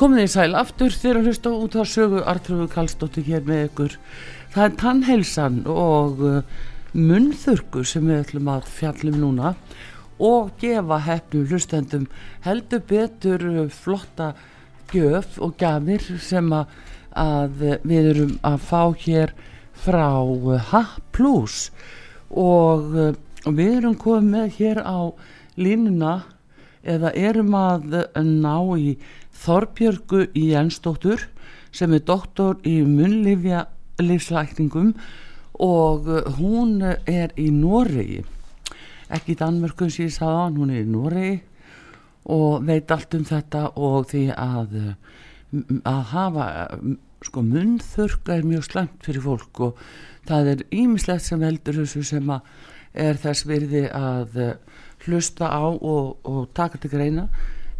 Komið í sæl aftur þegar að hlusta út á sögu Artrúðu Kallstóttir hér með ykkur. Það er tannheilsan og uh, munþurku sem við ætlum að fjallum núna og gefa hefnum hlustendum heldur betur uh, flotta gjöf og gafir sem að, að við erum að fá hér frá H+. Og, uh, og við erum komið hér á línuna eða erum að ná í Þorbjörgu Jensdóttur sem er doktor í munlifja livslækningum og hún er í Noregi. Ekki í Danmörkun síðan sáðan, hún er í Noregi og veit allt um þetta og því að að hafa sko munþurka er mjög slæmt fyrir fólk og það er ímislegt sem heldur þessu sem að er þess virði að hlusta á og, og taka til greina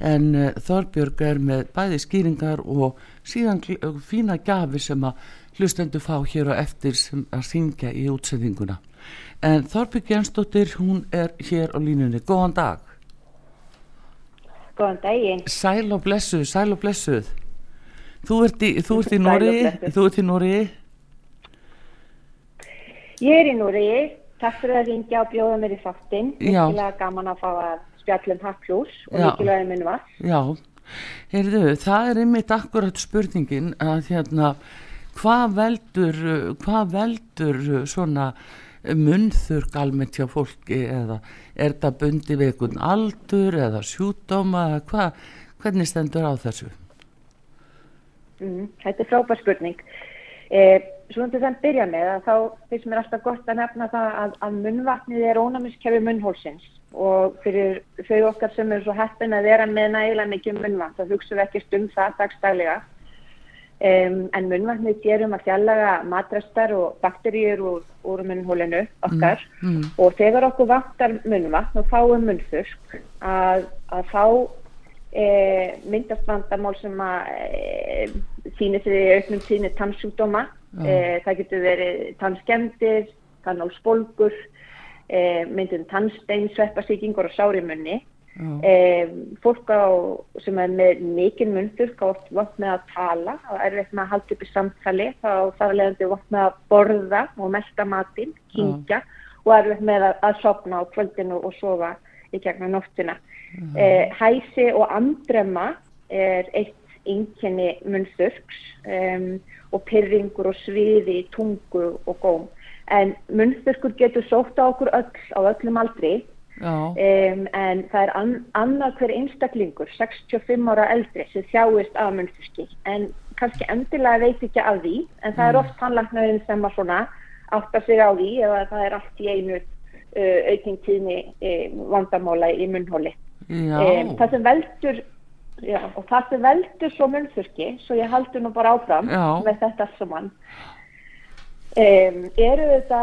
en uh, Þorbjörg er með bæði skýringar og síðan fína gafi sem að hlustendu fá hér og eftir sem að syngja í útsendinguna. En Þorbjörg Jensdóttir hún er hér á línunni, góðan dag. Góðan daginn. Sæl og blessuð, sæl og blessuð. Þú ert í, þú ert í Nóri Þú ert í Nóri Ég er í Nóri Takk fyrir að ringja og bjóða mér í þáttinn. Mikkilega gaman að fá að spjallum Hacklús og mikilvægum minn var. Já, heyrðu, það er einmitt akkurat spurningin að hérna, hvað veldur, hvað veldur svona munþurk almennt hjá fólki eða er það bundi við einhvern aldur eða sjúdóma eða hvað, hvernig stendur á þessu? Mm, þetta er frábær spurning. Eh, Svona til þann byrja með að þá finnst mér alltaf gott að nefna það að, að munvatnið er ónæmiskefi munnhólsins og fyrir þau okkar sem eru svo heppin að vera með nægilega mikið munnvatn þá hugsaum við ekki stund það dagstælega um, en munnvatnið gerum að fjallaga matrestar og bakteríur úr, úr munnhólinu okkar mm, mm. og þegar okkur vantar munnvatn og fáum munnþursk að, að fá e, myndast vandamál sem að e, síni því auknum síni tannsjúkdóma. E, það getur verið tannskemdir, tannálsbolgur myndin tannstein, sveppasíkingur og sárimunni. Fólk á, sem er með mikinn mundur gátt vant með að tala og er veit með að halda upp í samtali. Þá þarf leiðandi vant með að borða og melda matinn, kingja og er veit með að, að sopna á kvöldinu og sofa í gegna nóttina. E, hæsi og andrema er eitt einkenni munnþurks um, og pyrringur og sviði, tungu og góm. En munnþurkur getur sótt á okkur öll á öllum aldri. Um, en það er an, annað hver einstaklingur, 65 ára eldri sem þjáist af munnþurki en kannski endilega veit ekki af því en það er oft tannlæknaðin sem að svona áttar sig á því eða það er allt í einu uh, aukning tíðni uh, vandamála í munnhóli. Um, það sem veldur já, og það sem veldur svo munnþurki, svo ég haldur nú bara áfram Já. með þetta saman um, eru þetta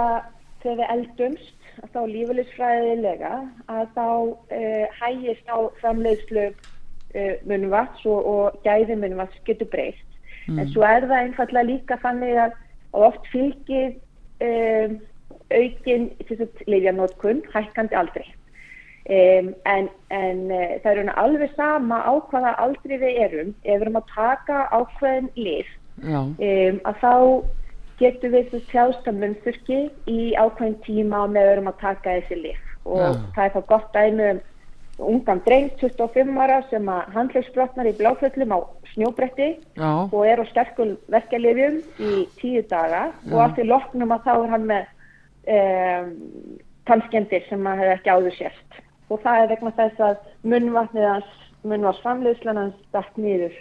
þegar við eldumst þá lífeylisfræðilega að þá uh, hægist á framleiðslu uh, munnvats og, og gæði munnvats getur breyst en svo er það einfallega líka þannig að oft fylgir um, aukin leifjanótkun hækkandi aldrei um, en, en uh, það er alveg sama á hvaða aldrei við erum. Ef við erum að taka ákveðin lif um, að þá getum við þessu þjástamunþurki í ákveðin tíma með við erum að taka þessi lif og Já. það er þá gott dæmi um ungan dreng 25 ára sem að handlagsbrotnar í bláföllum á snjóbretti já, og er á sterkum verkjalifjum í tíu daga. Og Já. allt í loknum að þá er hann með um, tannskemdir sem maður hefði ekki áður sérst og það er vegna þess að munnvatnið hans, munnvarsframleiðslan hans dætt niður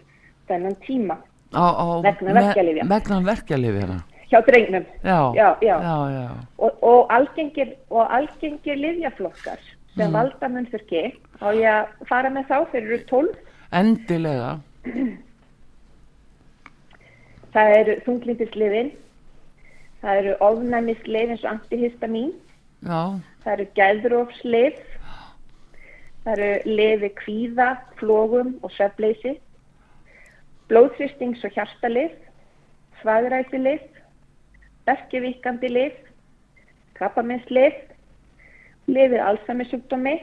þennan tíma á, á, Vegna verkjalyfja. Vegna verkjalyfjana. hjá drengnum Já, Já, já. já, já. og, og algengir, og algengir livjaflokkar sem valda munnþurki og ég að fara með þá fyrir 12 Endilega. það eru þunglindisliðin það eru ofnæmislið eins og antihistamin Já, það eru gæðrófslið það eru liði kvíða, flógum og svefleysi blóðþristings og hjartalið svagræsilið verkevíkandi lið krabbameinslið liðið alzheimersjúkdómi.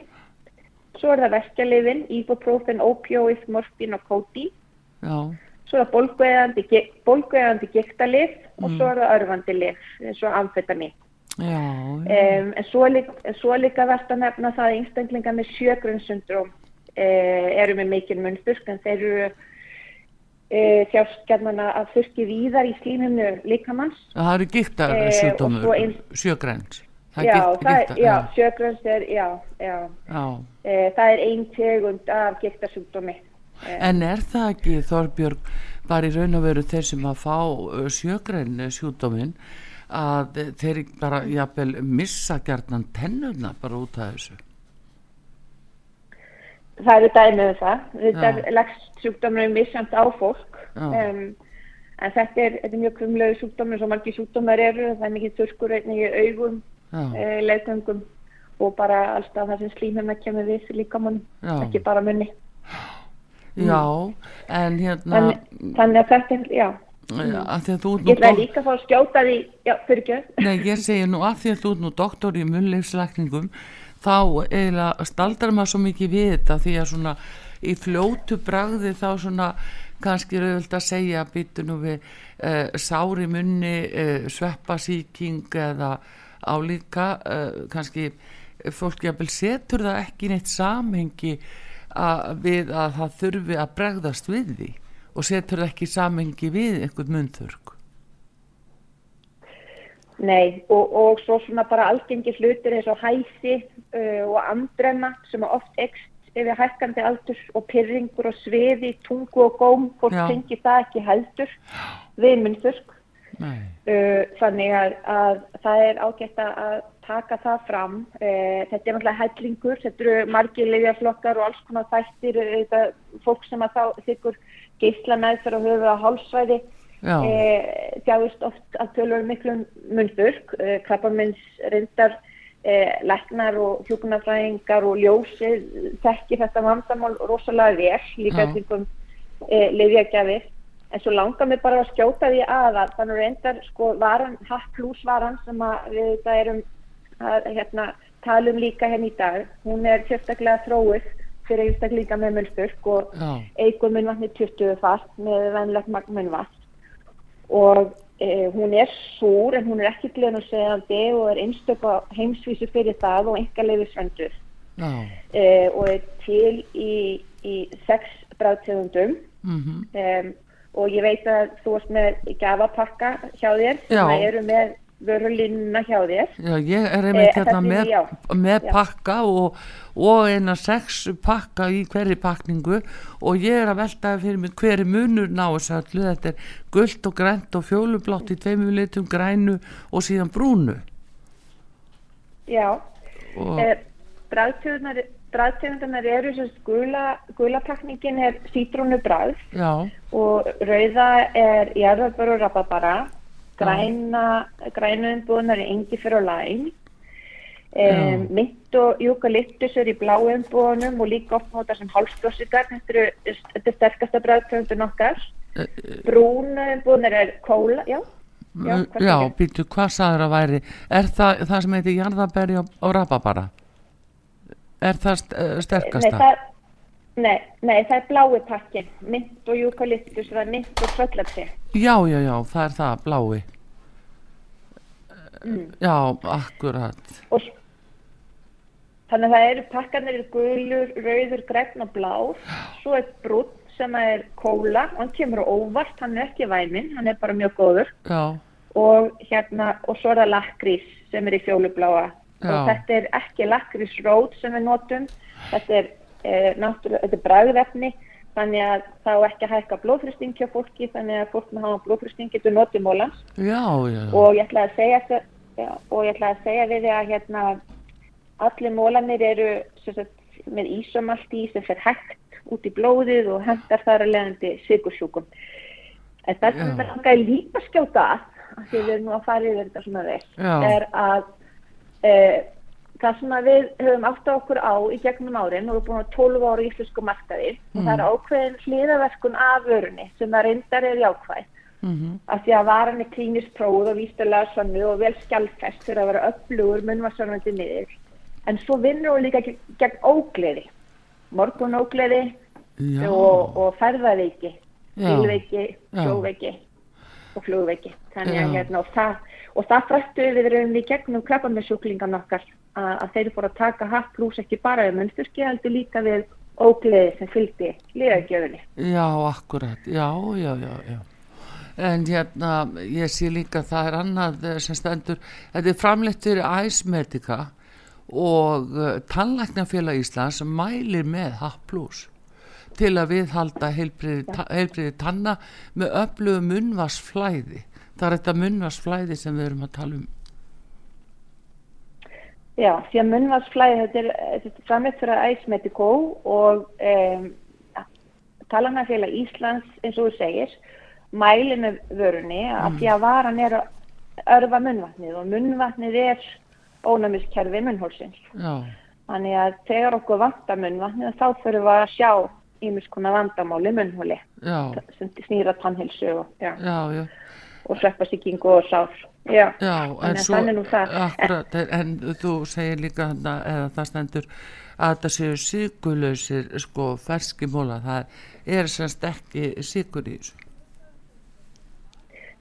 Svo er það verkjaliðin ibuprofen, opioid, morfín og kóti já, svo er það bólguegandi, bólguegandi giktalið og svo er það örfandi lið eins og amfetamin. Um, en svo, svo líka verðt að nefna það að einstaklingar með sjögrunnssyndróm uh, eru með mikil munnþurk en þeir eru uh, þjáskjarnana að þurki víðar í slíminu líkamanns. Það eru gíktar Eh, sjúkdómur, svo ein- sjögræns. Já, það, giktar, já, sjögrunns er, já, já. já. Uh, það er ein tegund af giktarsjúkdómi. En er það ekki, Þorbjörg, bara í raun og veru þeir sem að fá sjögræn sjúkdóminn, að þeir bara, jafnvel, missa gjarnan tennurna bara út af þessu? Það eru dæmið um það. Þetta er lagst sjúkdómur missamt á fólk. Um, en þetta er, þetta er mjög krumlegu sjúkdómur, svo margir sjúkdómar eru, það er mikið þurrkur einnig í augum, uh, leggöngum og bara alltaf það sem slímina kemur við líka mann, ekki bara munni. Já, en hérna, Þannig, þannig að þetta er, já, að því að þú ert ég nú ætlaði dok- líka að fá að skjóta því, já, fyrir ekki, Nei, ég segi nú að því að þú ert nú doktor í munnleifslækningum þá eiginlega staldrar maður svo mikið við þetta því að svona í fljótu bragði þá svona kannski er auðvöld að segja að býtu nú við uh, sári munni, uh, sveppasíking eða álíka uh, kannski fólk jafnvel setur það ekki neitt samhengi að, við að það þurfi að bregðast við því og setur ekki í samhengi við einhvern munnþurk. nei, og, og svo svona bara algengi hlutir eins og hæsi uh, og andrenna sem að oft ekst yfir hækkandi aldur og pyrringur og sviði, tungu og góm, Já. tengi það ekki heldur við. Nei, Uh, þannig að, að það er ágætt að taka það fram. Uh, þetta er náttúrulega hellingur, þetta eru margir liðjaflokkar og alls konar þættir, uh, þetta, fólk sem að þá þykkur geisla með fyrir að höfu að hálsvæði, já, uh, þjáist oft að tölur miklu munnþurk, uh, krabbamins reyndar læknar og hjúkunarfræðingar og ljósið þekki þetta vandamál rosalega vel, líka til um liðjagjafir. En svo langar mig bara að skjóta því að þannig reyndar sko varan, hatt plus varan sem að við þetta erum að hérna, tala um líka henni í dag. Hún er sérstaklega þróið fyrir einstaklinga með munnstyrk og já, eigur munnvatni 20 fast með venlegt magn munnvatn. Og e, hún er súr en hún er ekki glenusegjandi og er einstök á heimsvísu fyrir það og enga leifisvendur já, e, og er til í, í sex bræðtegundum mm -hmm. um, og ég veit að þú varst með gafapakka hjá þér Já. sem eru með vörulínuna hjá þér. Já, ég er einmitt Eh, hérna þessi- með, með pakka og, og eina sex pakka í hverri pakningu og ég er að velta fyrir mig hverju munur ná þessu öllu, þetta er gult og grænt og fjólublátt í tveimur litum grænu og síðan brúnu. Já, og, Eh, Bræðtegundarnar eru sem sagt gula, gulapakningin er sítrónu bræð já, og rauða er jarðabör og rababara, græna, umbúðunar er engifir og læn, Já. um, mynd og júkaliptus er í bláu umbúðunum og líka oft notar sem hálsblóssigar, þetta er sterkasta bræðtegundun okkar, Eh, brúnu umbúðunar er kóla, já, Já, já, já býtu, hvað sagður að væri? Er það það sem heitir jarðaberi og, og rababara er það eh, nei sterkasta það, nei, nei, það er blái pakkin, mynd og júkaliptus, það er mynd og tröllapsi. já, já, já, það er það, blái. Mm. já, akkurat. Og þannig að það eru pakkarnir eru gulur, rauður, græn og blár. Svo er brúnn sem er kóla. Og hann kemur óvart, hann er ekki væminn hann er bara mjög góður. Já, og hérna, og svo er það lakrís sem er í fjólubláa Já. og þetta er ekki lakrísrót sem við notum. Þetta er náttúrulega, þetta er bragðefni þannig að það á ekki hækka blóðfrýsting hjá fólki þannig að fólk með hafa blóðfrýsting getur notið mólans og ég ætla að segja já, og ég ætla að segja við þig að hérna allir mólanir eru sagt, með ísomalt í sem fer hægt út í blóðið og hendar þar að leiðandi sigursjúkum en það sem langaði líka að skjóta að því við erum nú að fara yfir þetta svona Já. er að e, það sem við höfum átt á okkur á í gegnum árin og við erum búin að 12 ára í íslensku markaði og það er ákveðin hliðaverkun af vörunni sem að reyndar er jákvæð. Mm af því að varan er klínist prófð og vístulega sannu og vel skjálfest fyrir að vera öflugur munnvarsarnandi miður. En svo vinnur hún líka gegn, ógleði, morgun ógleði og, og bílveiki, Já. sjóveiki og flugveiki. Þannig að hérna og það, og það frættu við erum í gegnum krabba með sjúklingan okkar að, þeir fóru að taka hatt plús ekki bara við munnstyrki heldur líka við ógleði sem fylgdi liðagjöfunni. já, akkurat. Já, já, já, já. En hérna, ég sé líka að það er annað eh, sem stendur. Þetta er framleitt fyrir æsmedika og uh, tannlæknafélag Íslands mælir með H+, til að viðhalda heilbriði tanna með öflugu munnvarsflæði það er þetta munnvarsflæði sem við erum að tala um Já, því að munnvarsflæði, þetta er, þetta er framleitt fyrir Æsmedikó og um, talanafélag Íslands, eins og þú segir, mæli með vörunni að því að varan er að örfa munnvatnið og munnvatnið er ónæmiskerfi munnhólsins. já, Þannig að þegar okkur vantar munnvatnið þá þurfum við að sjá ímis konar vandamáli munnhóli já, sem snýra tannhilsu og, já, já, já og sveppasíkingu og sár. Já, Já, en svo, þannig nú það. akkurat, en, en þú segir líka eða það stendur að það séu sigurlausir, sko, ferskimóla, það er semst ekki sigur í þessu.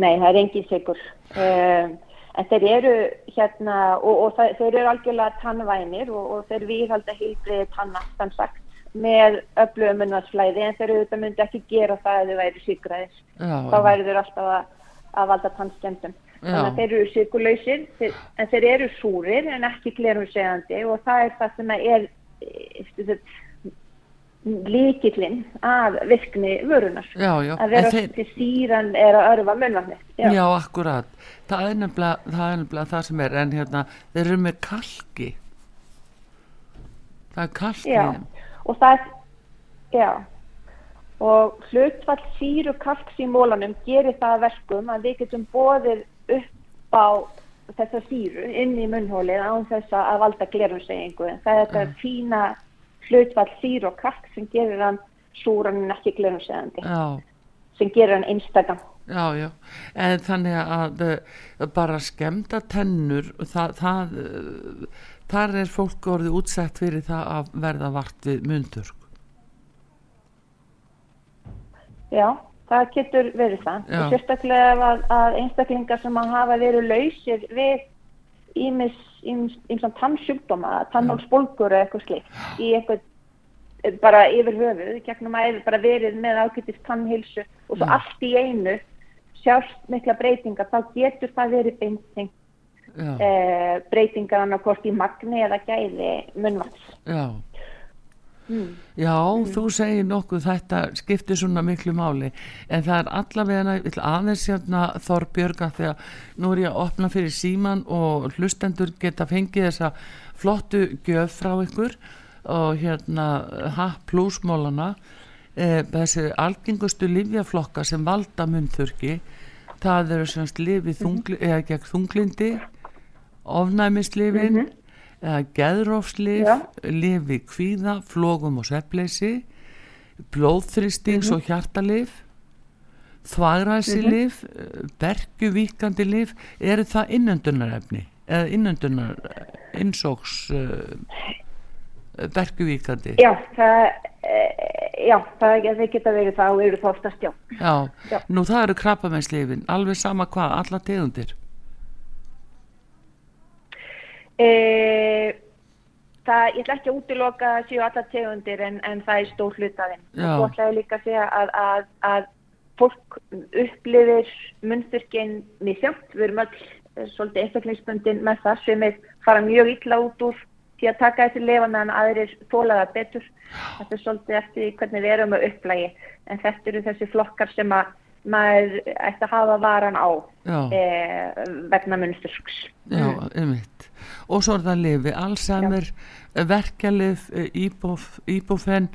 Nei, það er engin sigur. Um, en þeir eru hérna, og, og það, þeir eru algjörlega tannvænir og, og þeir viðhalda heilbriði tannastan sagt með öflugum munnarsflæði en þeir auðvitað myndi ekki gera það að þau væri sigraðir. Já, Þá væri þeir alltaf að, að valda tannskemdum. Þannig Já. að þeir eru sigurlausir, þeir, en þeir eru súrir en ekki glerum segandi og það er það sem er e, líkillinn að virkni vörunar. já, já, Að vera þeir, til síran er að örfa munnvatnið. já. akkurat, það er nefnilega það, er sem er, en hérna, þeir eru með kalki. Það er kalki. í Já, og það er, já, og hlutfall síru kalks í mólanum gerir það að verkum að við getum bóðið upp á þessa síru inn í munnhólið án þess að valda glerumsegingu. Það er þetta fína hlutfall síru og kalk sem gerir hann súran en ekki glerumsegandi, Já, sem gerir hann einstakam. já, já, en þannig að uh, bara skemda tennur, það, það, uh, þar er fólk orðið útsett fyrir það að verða vart við mundur. Já, það getur verið það. Sérstaklega að, að einstaklingar sem að hafa verið lausir við ímis, ímis, ímsan tannsjúkdóma, tannhólsbólgur eða eitthvað slikt í eitthvað bara yfir höfuð, gegnum að bara verið með ágættist tannhilsu og svo Já. allt í einu sjást mikla breytingar, þá getur það verið beinting eh, breytingar annarkort í magni eða gæði munnvats. já. Mm. Já, þú segir nokkuð þetta skiptir svona miklu máli. En það er allavega ég ætla aðeins hérna Þorbjörga þegar nú er ég að opna fyrir síman og hlustendur geta fengið þessa flottu gjöf frá ykkur og hérna H plusmólana e, þessi algengustu livjaflokka sem valda munnþurki það eru semst lifið þungli, eða gegn þunglindi ofnæmislifin eða geðrófslif, Já. lifi kvíða, flógum og sveppleysi, blóðþristings og hjartalif, þvagræsilif, mm bergjuvíkandi lif, eru það innöndunarefni eða innöndunar, innsóks uh, bergjuvíkandi? Já, það, eh, já, það þeir geta verið það og eru það oftast já. Já, Já. nú það eru krabbameinslifin, alveg sama hvað, alla tegundir. E, það, ég ætla ekki að útiloka séu alla tegundir en, en það er stór hlutaðinn. Og ætla ég líka að segja að, að, að fólk upplifir munnþurkin misjátt. Við erum öll eh, svolítið einstaklingsbundin með það sem er fara mjög illa út úr því að taka þessi lefa meðan aðrir þólaða betur. Þetta er svolítið eftir hvernig við erum að upplægi. En þetta eru þessi flokkar sem að maður ætti að hafa varan á Já. e, vegna munnþurks. Já, einmitt. Og svo er það lifi, Alzheimer, verkjalif, íbúfen,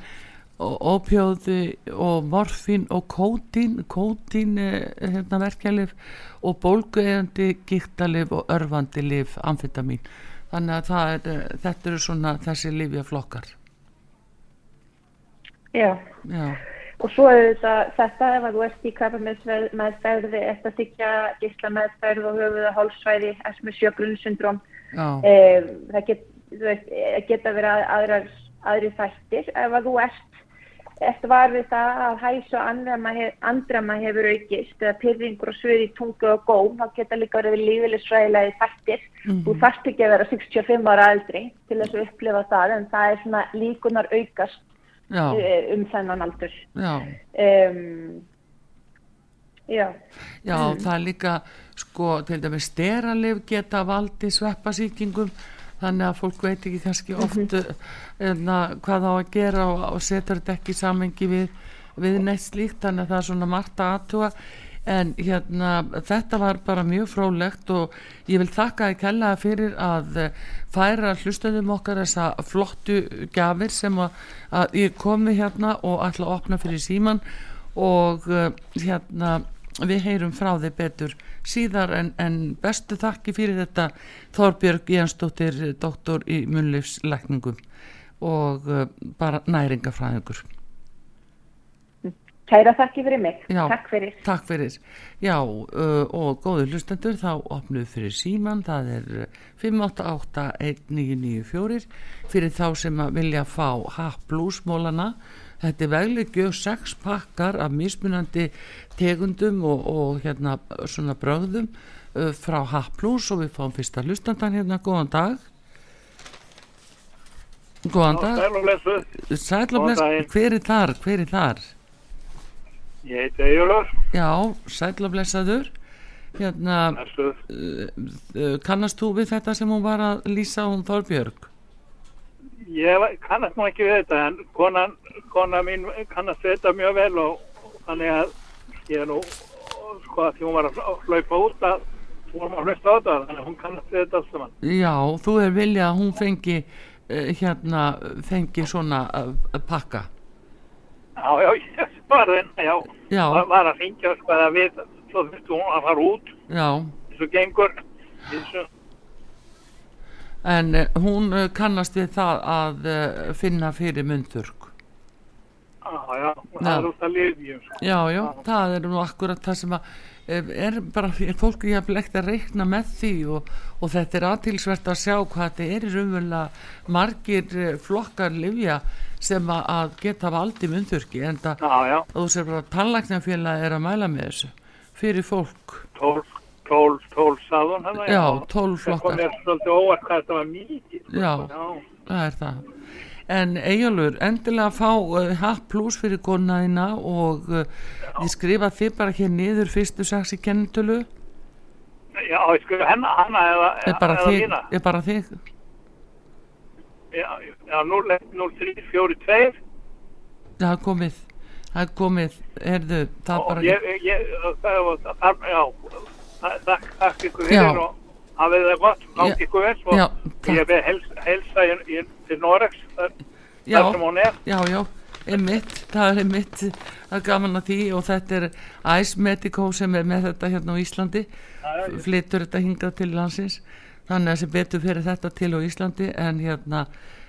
ópjóði og morfín og kótín, kótín hérna, verkjalif og bólguegandi, gíktalif og örfandi lif, amfetamin. Þannig að er, eh, þetta eru svona þessi lifjaflokkar. Já. Já, Og svo er þetta, þetta ef að þú ert í krabba meðferði, eftir að þykja gísla meðferð og höfuða hálsvæði, SM sjögrunnssyndrom, eh, það get, veist, eh, geta verið að- aðrar, aðri þættir. Ef að þú ert, eftir var við það að hæs og andrama, hef, andrama hefur aukist, eða pyrringur og svöði í tungu og góm, þá geta líka verið lífilisfræðilegi þættir. Þú þarft ekki að vera 65 ára aldri til þess að upplifa það, en það er svona líkunar aukast já, eh, um þennan aldur. já. Um, já, Já, það er líka sko, til dæmis steralif geta valdi sveppasýkingum þannig að fólk veit ekki kannski oft mm hvað þá að gera og, og setur þetta ekki í samengi við, við neitt slíkt þannig að það er svona margt að aðtuga en hérna þetta var bara mjög frólægt og ég vil þakka þið kellaða fyrir að eh, færa hlustöðum okkar þessa flottu gafir sem að, að ég komi hérna og ætla að opna fyrir síman og uh, hérna við heyrum frá þið betur síðar en, en bestu þakki fyrir þetta Þorbjörg Jensdóttir doktor í munlifslækningum og uh, bara næringafræðingur kæra þakki fyrir mig. Já. Takk fyrir. Takk fyrir. Já, uh, og góður hlustendur, þá opnuð fyrir síman, það er uh, 5881994 fyrir þá sem að vilja fá happlúsmólana. Þetta er veglegjöf sex pakkar af mismunandi tegundum og, og hérna svona brögðum uh, frá happlús og við fáum fyrsta hlustandan hérna, góðan dag. Góðan dag. Sæl og blessuð. Sæl og Góðan bless, daginn. hver er þar, hver er þar? Ég heiti Egilur. Já, sæl og blessaður. Hérna, uh, kannast þú við þetta sem hún var að lýsa hún Þorbjörg? Ég kannast nú ekki við þetta en konan, kona mín kannast þetta mjög vel og, og þannig að ég er nú sko að því hún var að hlaupa út að hún var að hlusta á þetta þannig að hún kannast þetta alls saman. Já, þú er vilja að hún fengi uh, hérna, fengi svona uh, pakka. Já, já, ég var þinn, já. Já. Var, var að ringja sko að við, svo þurftu hún að fara út, Já, þessu gengur, þessu, en uh, hún uh, kannast við það að uh, finna fyrir myndurk. já, já, Já. það er út að liðjum, sko. Já, já, það er nú akkurat það sem að eh, er bara, er fólk er jafnlegt að reikna með því og, og þetta er aðtilsvert að sjá hvað þetta er í raunverulega margir eh, flokkar livja sem að, geta valdi myndurki en það, já, þú sér bara að tannlæknafélag er að mæla með þessu fyrir fólk tólf, tólf, tólf sáðun hann. Já, 12 Það kom flokkar. mér svolítið óvart hvað þetta var mikið. sko. Já. Já. það er það en Eyjólfur, endilega fá uh, hatt pluss fyrir konaðina og uh, ég skrifa þið bara hér niður fyrstu sex í kennitölu Já, ég sko hennar, hana eða, er bara eða mína. er bara þig Já, já 0-3-4-2 það er komið það er komið, herðu það og bara ég, ég, það var, það, já, það- þakk ykkur fyrir og hafið það gott, gangi ykkur vel og Já, ég takk. veið helsa, helsa í, í, til Norex, þar, þar sem hún er. Já, já, einmitt, það er einmitt, það er gaman að því og þetta er Ice Medico sem er með þetta hérna á Íslandi, flytur þetta hingað til landsins, þannig að sem betur fyrir þetta til á Íslandi. En hérna,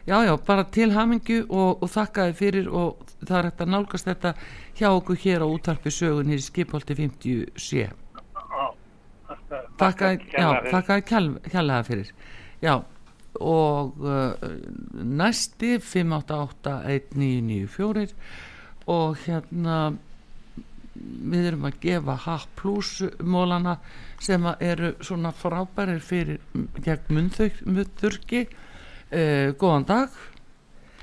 já, já, bara til hamingju og, og þakka þið fyrir og það er hægt að nálgast þetta hjá okkur hér á útarpi sögun í skipholti 50 sé. Þakka kjall- kjærlega fyrir. Já, og uh, næsti 5881994 og hérna við erum að gefa H plus mólana sem eru svona frábærir fyrir gegn munnþurki uh, góðan dag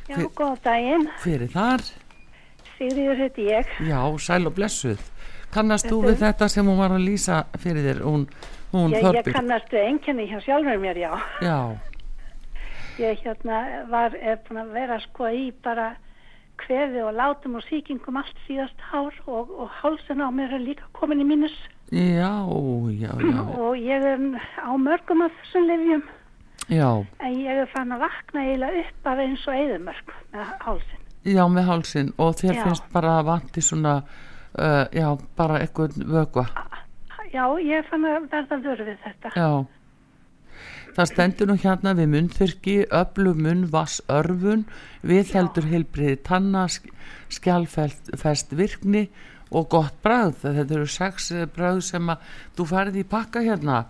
Já, Fyr- góð daginn. fyrir þar Sigriður heiti ég. já, sæl og blessuð kannast þú við þetta sem hún var að lýsa fyrir þér? Hún, hún Ég, ég kannast einkenni hjá sjálfur mér, já. já, Ég hérna var, búin að vera sko í bara kveði og látum og sýkingum allt síðast ár og, og hálsin á mér er líka komin í mínus. Já, já, já. Og ég er á mörgum af þessum lifjum já, en ég er fann að vakna eiginlega upp af eins og eðumörk með hálsin. já, með hálsin. Og þér Já. finnst bara að vanti svona uh, já, bara eitthvað vögva Já, ég fann að verða vörð við þetta. já það stendur nú hérna við munnþyrki öflug munnvass örfun við heldur heilbriði tanna sk- skjálfest virkni og gott bragð þetta eru sex eh, bragð sem að þú farið í pakka hérna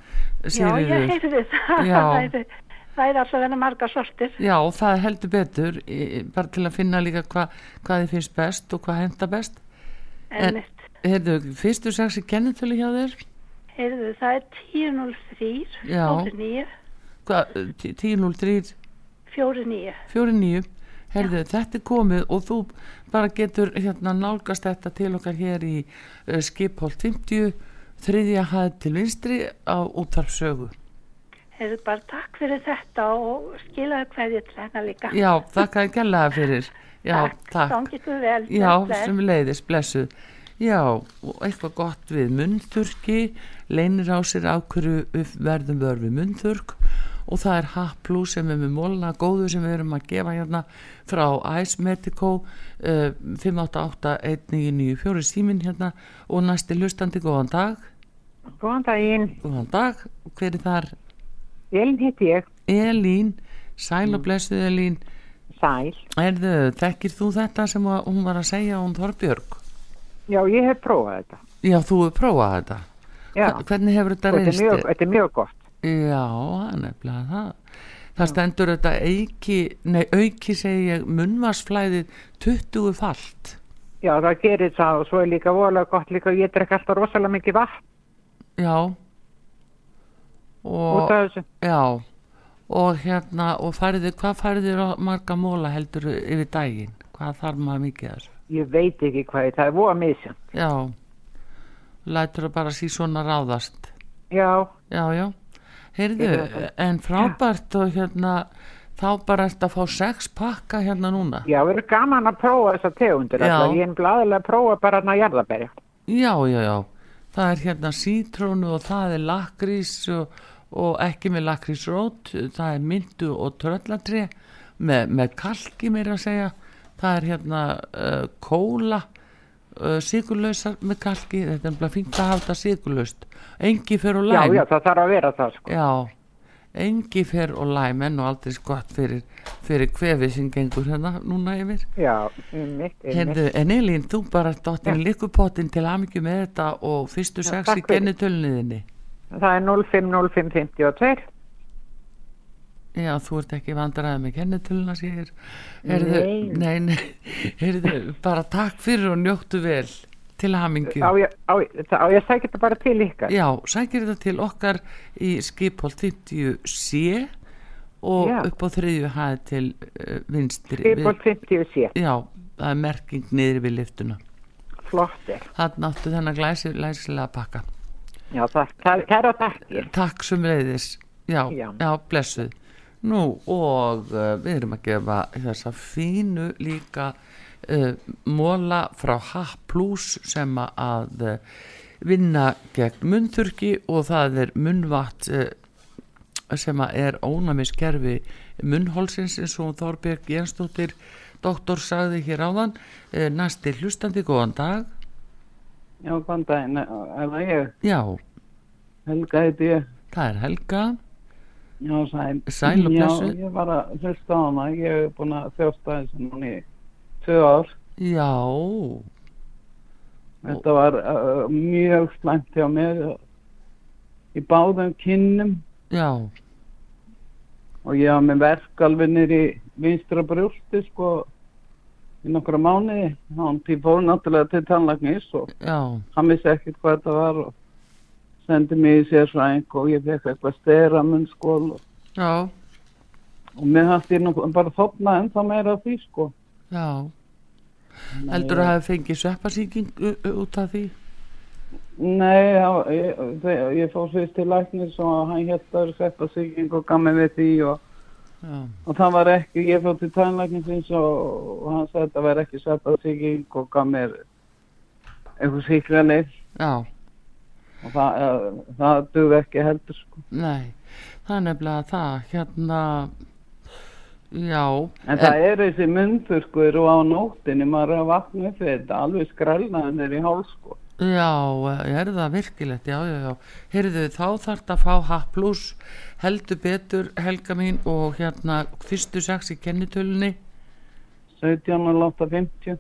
Já, ég heyrði það. Já. Það er alltaf verið marga sortir. Já, það er heldur betur bara til að finna líka hva, hvað þið finnst best og hvað henda best En- En, Heyrðu, fyrstu sex í kennitölu hjá þér? Heyrðu, það er 10.03, Já. 49, Hvað, tí- 10.03 49. 49 Heyrðu, þetta er komið og þú bara getur hérna nálgast þetta til okkar hér í uh, skipholt 50 þriðja hæð til vinstri á útvarpsögu Heyrðu, bara takk fyrir þetta og skilaðu hverju til hennar líka. Já, þakka þér gælaða fyrir Já, takk. Gangi ykkur vel. Já, sem leiðis, blessuð. Já, og eitthvað gott við munnþurki, leinir á sér við verðum vör við munnþurk og það er Haplu sem er með mólna góðu sem við erum að gefa hérna frá Ice Medico uh, 588-1994 símin hérna. Og næsti hlustandi góðan dag, Góðan daginn, góðan dag, hver er þar? Elin heiti ég, Elín, sæl og blessuð Elín, Sæl. erðu, þekkir þú þetta sem hún var að segja hún Þorbjörg? Já, ég hef prófað þetta. Já, þú hefur prófað þetta. Já, Hvernig hefur þetta og er mjög, þér? þetta er mjög gott. Já, það er nefnilega það. Það stendur þetta auki, nei auki segi ég, munnvarsflæðið 20 falt. Já, það gerir það og svo er líka voðalega gott líka, ég drekk alltaf rosalega mikið vatn Já. út Og, af þessu. já, og hérna, og fariði, hvað fariði marga móla heldur yfir daginn? Hvað þarf maður mikið þessu? Ég veit ekki hvað, það er voða misjant. Já, lætur það bara sí svona ráðast. Já, Já, já. Heyrðu, en frábært og hérna, þá bara ert að fá sex pakka hérna núna. já, við erum gaman að prófa þessa tegundir. Ég er blaðilega að prófa bara hann að jarðaberja. Já, já, já. Það er hérna sítrónu og það er lakrís og, og ekki með lakrísrót. Það er myndu og tröllatri með, með kalki meira að segja. Það er hérna uh, kóla, uh, sigurlausar með kalki. Þetta er bara fínt að hafa þetta sigurlaust. Engi fyrir og Já, læm. já, það þarf að vera það, sko. Já, engi fer og læm en og aldrei skott fyrir, fyrir kvefið sem gengur hérna núna yfir. Já, um mitt, um Herðu, en Elín, þú bara dottin líkupottin til aðmyggju með þetta og fyrstu Já, sex í takk fyrir. kennitölniðinni. Það er 050552. Já, þú ert ekki vandræðið með kennitöluna, sér. Herðu, Nei. nei, nei, herðu, bara takk fyrir og njóttu vel til aðmyggju. Á ég, ég- sækja þetta bara til ykkar. Já, sækir þetta til okkar í skipholt 50C og Já. upp á þriðju hæð til uh, vinstri Skipolt 50 sé, já, það er merking niður við liftuna flott er. hann áttu þennan glæsi, glæsilega pakka Já, það, það, kæra takkir. takk sem leiðis já, já. Já. blessuð nú og uh, við erum að gefa þessa fínu líka uh, móla frá H plus sem að uh, vinna gegn munnþurki og það er munnvatt uh, sem að er ónæmiskerfi munnhólsins eins og Þorbjörg Jensdóttir doktor sagði hér áðan uh, næsti hlustandi, góðan dag Já, góðan daginn, er það ég? já, Helga heiti ég. það er Helga Já, sæl. Sæl og blessuð. Já, ég var að hlusta á hana. Ég hef búin að þjósta þessu núni í tvö ár. já, Þetta var uh, mjög slæmt hjá mér í báðum kinnum já og ég var með verk alveg niður í vinstra brjósti, sko, í nokkra mánuði. Hann fór náttúrulega til tannlagnis og já, hann vissi ekkert hvað þetta var og sendi mig í sérsvæðing og ég fekk eitthvað stera munnskól og og mér hætti ég bara þopna ennþá meira af því sko. Já, heldur að hafa fengið sveppasíking út af því? nei, já, ég, ég, ég fór fyrst til læknis og hann hétt að seppa siging og gaf mig við því og, Já, og það var ekki, ég fór til tannlæknisins og, og hann sagði að það var ekki seppa siging og gaf mér eitthvað síkranir já, og það, það dug ekki heldur sko. Nei, það er nefnilega það, hérna, já, en það er þessi munnþurkur og á nóttinni maður er að vakna við þetta alveg skrælnaðin er í hálf sko já, er það virkilegt, já, já, já, heyrðu þá þarf þetta að fá H plus, heldur betur, Helga mín, og hérna, fyrstu sex í kennitölunni, 17 og 8.50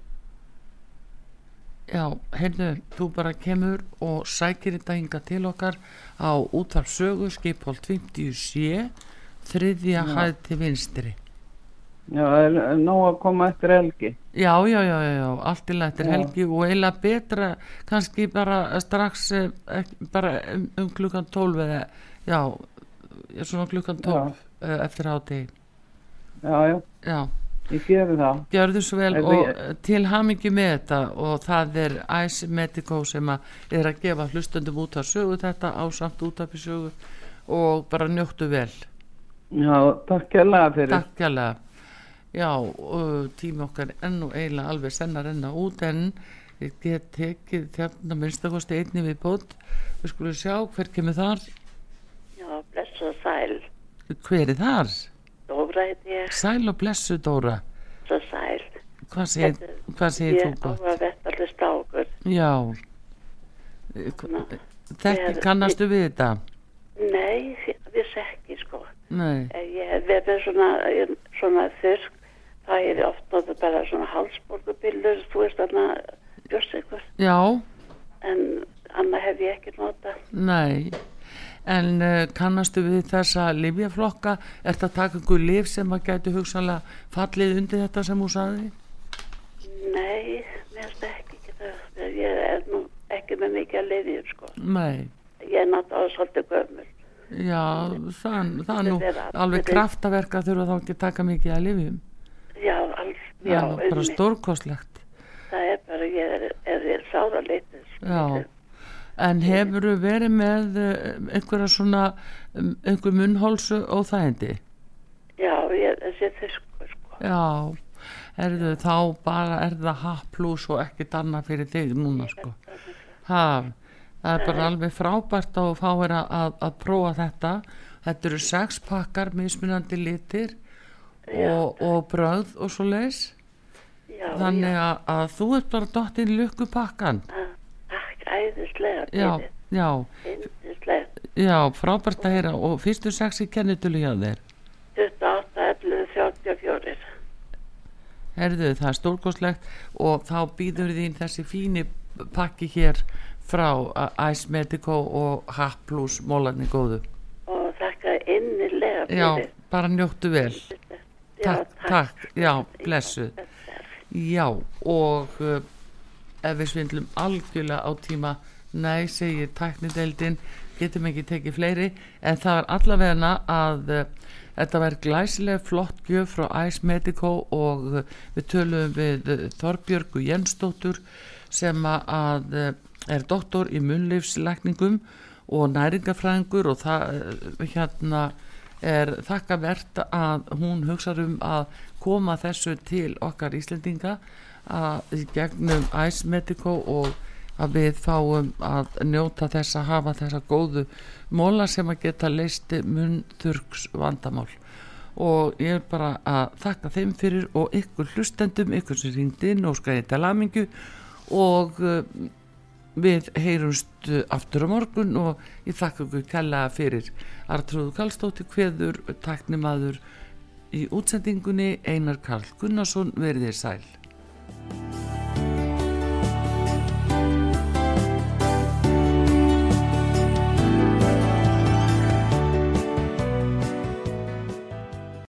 já, heyrðu, þú bara kemur og sækir þetta hinga til okkar á útvarp sögu, skipholt 50 sé, þriðja hæð til vinstri. Já, það er nóg að koma eftir helgi. Já, já, já, já, allt í lættir Já. helgi og eiginlega betra kannski bara strax eh, bara um, um klukkan 12 eða, já, svona klukkan 12 já. eftir hátti Já, já, Já, ég gefi það. gjörðu svo vel Ef og ég- ég... til hamingi með þetta og það er Ice Medico sem að er að gefa hlustundum út af sögu þetta á samt út af sögu og bara njóttu vel Já, takk kærlega fyrir. Takk hérlega Já, og tími okkar enn og eiginlega alveg senna renna út en ég get tekið þérna minnstakosti einni við bótt við skulum sjá hver kemur þar Já, blessa sæl. hver er þar? Dóra heiti ég, Sæl og blessu Dóra blessa sæl. hvað segir, Þetta- hvað segir Ég þú gott? að vetta allir stákur. Já Þekki ég- kannastu við þetta? Nei, ég vissi ekki sko. Nei, Ég verið svona, ég- svona þurrk, það er oft notað bara svona halsborgubillur, þú veist þarna björnsikur, já, en annað hef ég ekki notað. nei En uh, kannastu við þessa livjaflokka? Er þetta að taka ykkur liv sem að gætu hugsanlega fallið undir þetta sem hún sagði? Nei, mér finnst ekki geta, ég er nú ekki með mikið að liðið sko. Nei Ég er náttúrulega svolítið gömul. Já, það, það er nú alveg alveg- kraftaverk að þurfa þá ekki að taka mikið að lifjum. Já, alls, já, er nú bara einmitt. stórkostlegt. Það er bara, ég er, er, er sára litið. Já, en hefur verið með eh, einhverja svona, um, einhver munnhólsu óþægindi? Já, ég, þessi þysku, sko. Já, erðu þá bara er það H plus og ekkert annað fyrir þig núna sko. Ha, það er bara alveg frábært að fá þér að, að prófa þetta. Þetta eru sex pakkar, mismunandi litir og, og bröð og svo leis. Já, Þannig já, að, að þú ert bara dottinn lukku pakkan. að- takk, æðislega, Já, já, æðislega. já, frábært að heyra og fyrstu sex í kennitölu hjá þér. 28, 11, 34. Herðu, það er stórkoslegt og þá býður þín þessi fíni pakki hér frá uh, Ice Medico og H plus mólarni góðu. Og þakka innilega Já, fyrir. bara njóttu vel. Já, Takk, takk, já, blessuð. Já, og uh, ef við svindlum algjörlega á tíma Nei, segir tæknideildin, getum ekki tekið fleiri, en það er allavegna að uh, þetta verður glæsileg flott gjöf frá Ice Medico og uh, við tölum við uh, Þorbjörgu Jensdóttur sem að er doktor í munlífslækningum og næringafræðingur og það hérna er þakkavert að hún hugsa um að koma þessu til okkar Íslendinga að gegnum Ice Medico og að við fáum að njóta þess að hafa þessa góðu móla sem að geta leisti munþurks vandamál. Og ég er bara að þakka þeim fyrir og ykkur hlustendum, ykkur sem ringdi og skræði til aðmingu og við heyrumst aftur á morgun og ég þakka ykkur kella fyrir. Artrúðu Kallstóttir hveður taknimaður í útsendingunni Einar Karl Gunnarsson verðið sæl